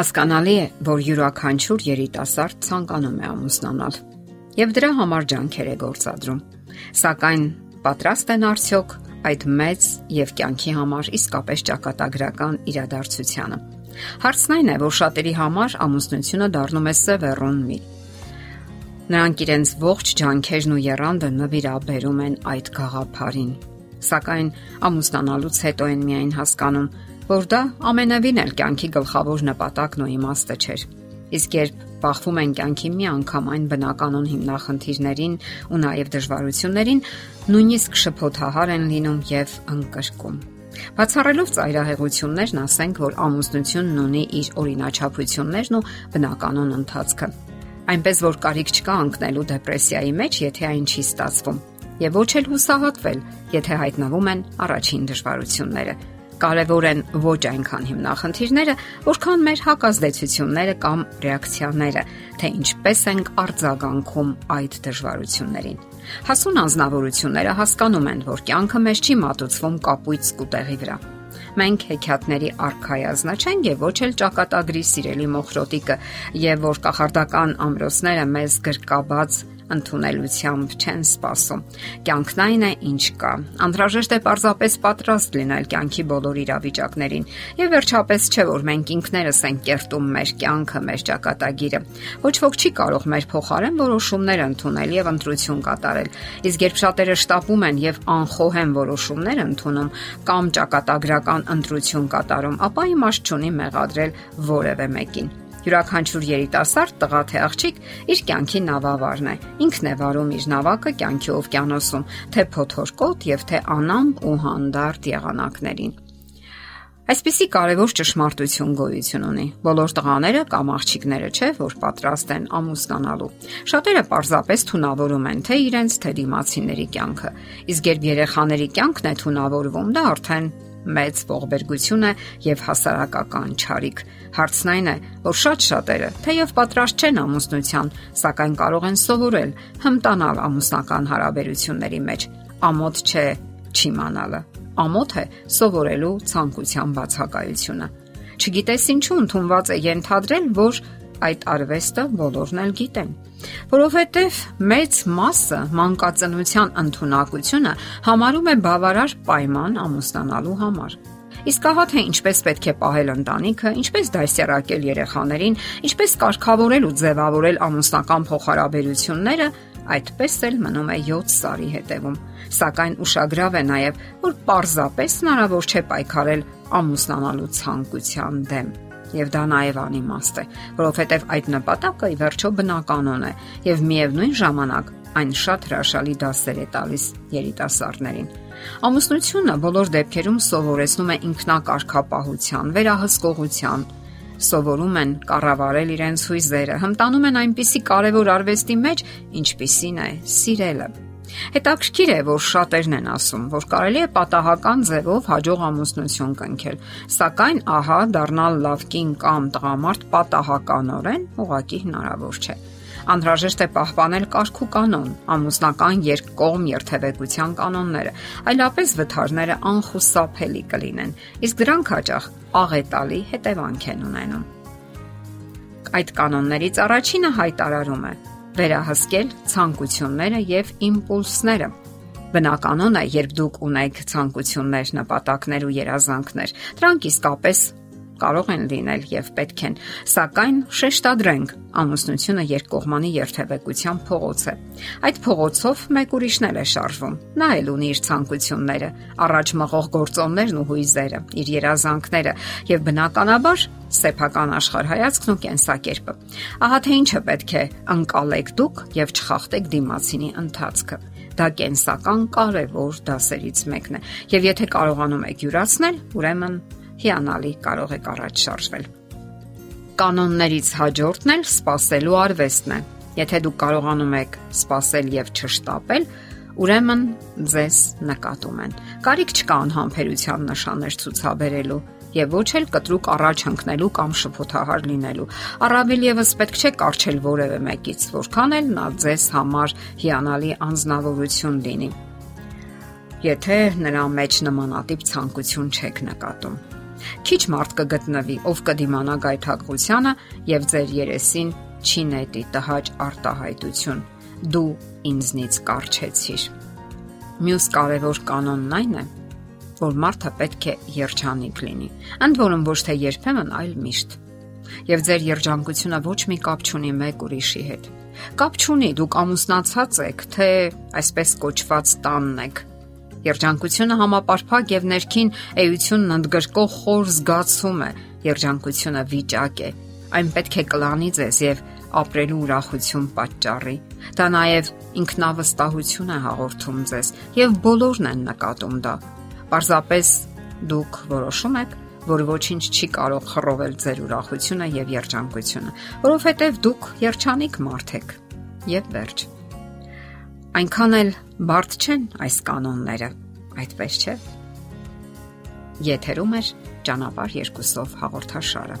Հասկանալի է, որ յուրաքանչյուր երիտասարդ ցանկանում է ամուսնանալ եւ դրա համար ջանքեր է գործադրում։ Սակայն պատրաստ են արդյոք այդ մեծ եւ կյանքի համար իսկապես ճակատագրական իրադարձությանը։ Հարցն այն է, որ շատերի համար ամուսնությունը դառնում է սևեռուն մի։ Նրանք իրենց ողջ ջանքերն ու երանդը նվիրաբերում են այդ գաղափարին։ Սակայն ամուսնանալուց հետո են միայն հասկանում, որ դա ամենևին էլ կյանքի գլխավոր նպատակն ու իմաստը չէր։ Իսկ երբ բախվում են կյանքի մի անգամ այն բնականon հիմնախնդիրներին ու նաև դժվարություններին, նույնիսկ շփոթահար են լինում եւ անկրկում։ Բացառելով ծայրահեղություններն, ասենք, որ ամուսնությունն ունի իր օրինաչափություններն ու բնականon ընթացքը։ Այնպես որ կարիք չկա ընկնելու դեպրեսիայի մեջ, եթե այն չի ստացվում, եւ ոչ էլ հուսահատվել, եթե հայտնվում են առաջին դժվարությունները կարևոր են ոչ այնքան հիմնախնդիրները, որքան մեր հակազդեցությունները կամ ռեակցիաները, թե ինչպես ենք արձագանքում այդ դժվարություններին։ Հասուն անznավորությունները հասկանում են, որ կյանքը մեզ չի մատուցվում կապույտ սկուտեղի վրա։ Մենք հեքիաթների արխայազնա չենք եւ ոչ էլ ճակատագրի սիրելի մոխրոտիկը, եւ որ կախարդական ամրոսները մեզ գրկաբաց ընդունելությամբ չեն սпасում։ Կյանքն այն է, ինչ կա։ Անհրաժեշտ է պարզապես պատրաստ լինել կյանքի բոլոր իրավիճակներին։ Եվ վերջապես չէ որ մենք ինքներս ենք կերտում մեր կյանքը, մեր ճակատագիրը։ Ոչ ոք չի կարող մեր փոխարեն որոշումներ ընդունել եւ ընտրություն կատարել։ Իսկ երբ շատերը շտապում են եւ անխոհեն որոշումներ ընդունում կամ ճակատագրական ընտրություն կատարում, ապա իմաստ չունի մեղադրել որևէ մեկին։ Յուրաքանչյուր երիտասարդ տղա թե աղջիկ իր կյանքի նավավարն է։ Ինքն է վարում իր նավակը կյանքի օվկիանոսում, թե փոթորկոտ եւ թե անամպ ու հանդարտ եղանակներին։ Այսպիսի կարևոր ճշմարտություն գոյություն ունի։ Բոլոր տղաները կամ աղջիկները չէ, որ պատրաստ են ամուսնանալու։ Շատերը պարզապես թունավորում են թե իրենց, թե դիմացիների կյանքը։ Իսկ երբ երեխաների կյանքն է թունավորվում, դա արդեն մեծ ողբերգություն է եւ հասարակական ճարիք։ Հարցն այն է, որ շատ շատերը, թեև պատրաստ չեն ամուսնության, սակայն կարող են սովորել հմտանալ ամուսնական հարաբերությունների մեջ։ Ամոթ չէ չիմանալը։ Ամոթ է սովորելու ցանկության բացակայությունը։ Չգիտես ինչու ընդունված է ենթադրել, որ այդ արվեստը բոլորն էլ գիտեն որովհետև մեծ մասը մանկածնության ընտունակությունը համարում է բավարար պայման ամուսնանալու համար։ Իսկ ահա թե ինչպես պետք է պահել ընտանիքը, ինչպես դասերակել երեխաներին, ինչպես կարգավորել ու ձևավորել ամուսնական փոխհարաբերությունները, այդպես էլ մնում է 7 սարի հետևում։ Սակայն ուշագրավ է նաև, որ պարզապես հնարավոր չէ պայքարել ամուսնանալու ցանկության դեմ եւ դա նաեւ անիմաստ է, որովհետեւ այդ նպատակը ի վերջո բնականon է եւ միևնույն ժամանակ այն շատ հրաշալի դասեր է տալիս երիտասարդներին։ Ամուսնությունը բոլոր դեպքերում սովորեցնում է ինքնակարգապահության, վերահսկողության, սովորում են կառավարել իրենց հույզերը, հմտանում են այնպիսի կարևոր արվեստի մեջ, ինչպիսին է սիրելը։ Հետաքրքիր է, որ շատերն են ասում, որ կարելի է պատահական ձևով հաջող ամուսնություն կնքել, սակայն ահա դառնալ լավ կին կամ տղամարդ պատահականորեն ուղղակի հնարավոր չէ անհրաժեշտ է պահպանել կարգ ու կանոն, ամուսնական երկկողմ երթևեկության կանոնները, այլապես վթարները անխուսափելի կլինեն, իսկ դրանք հաճախ աղետալի հետևանք են ունենում։ Այդ կանոններից առաջինը հայտարարում է վերահսկել ցանկությունները եւ իմպուլսները։ Բնականon է, երբ դուք ունեք ցանկություններ, նպատակներ ու երազանքներ, դրանք իսկապես կարող են լինել եւ պետք են, սակայն շեշտադրենք, ամուսնությունը երկկողմանի երթևեկության փողոց է։ Այդ փողոցով մեկ ուրիշն էլ է շարժվում։ Նա էլ ունի իր ցանկությունները, առաջ մղող գործոններն ու հույզերը, իր երազանքները եւ բնականաբար սեփական աշխարհայացքն ու կենսակերպը։ Ահա թե ինչը պետք է ընկալեք դուք եւ չխախտեք դիմացինի ընթացքը։ Դա կենսական կարևոր դասերից մեկն է։ Եվ եթե կարողանում եք յուրացնել, ուրեմն հիանալի կարող եք առաջ շարժվել։ Կանոններից հաջորդն էլ սпасելու արվեստն է։ Եթե դուք կարողանում եք սпасել եւ չշտապել, ուրեմն ձեզ նկատում են։ Կարիք չկա անհամբերության նշաններ ցուցաբերելու եւ ոչ էլ կտրուկ առաջ ընկնելու կամ շփոթահար լինելու։ Առավել եւս պետք չէ կարճել որևէ մեկից, որքան էլ նա ձեզ համար հիանալի անznավորություն լինի։ Եթե նրա մեջ նմանատիպ ցանկություն չեք նկատում։ Քիչ մարդ կգտնվի, ով կդիմանա գայթակղությանը եւ ձեր երեսին չի նետի տհաճ արտահայտություն։ Դու ինձնից կարճեցիր։ Մյուս կարևոր կանոնն այն է, որ մարդը պետք է երջանիկ լինի։ Ընդ որում ոչ թե երբեմն, այլ միշտ։ Եվ ձեր երջանկությունը ոչ մի կապ չունի մեկ ուրիշի հետ։ Կապ չունի դուք ամուսնացած եք, թե այսպես կոչված տանն եք Երջանկությունը համապարփակ եւ ներքին էությունն ընդգրկող խոր զգացում է։ Երջանկությունը վիճակ է։ Այն պետք է կլանի ձեզ եւ ապրելու ուրախություն պատճառի։ Դա նաև ինքնավստահություն է հաղորդում ձեզ եւ բոլորն են նկատում դա։ Պարզապես դուք որոշում եք, որ ոչինչ չի կարող խռովել ձեր ուրախությունը եւ երջանկությունը, որովհետեւ դուք երջանիկ մարդ եք։ Եվ վերջ։ Այնքան էլ բարդ չեն այս կանոնները, այդպես չէ։ Եթերում է ճանապարհ երկուսով հաղորդաշարը։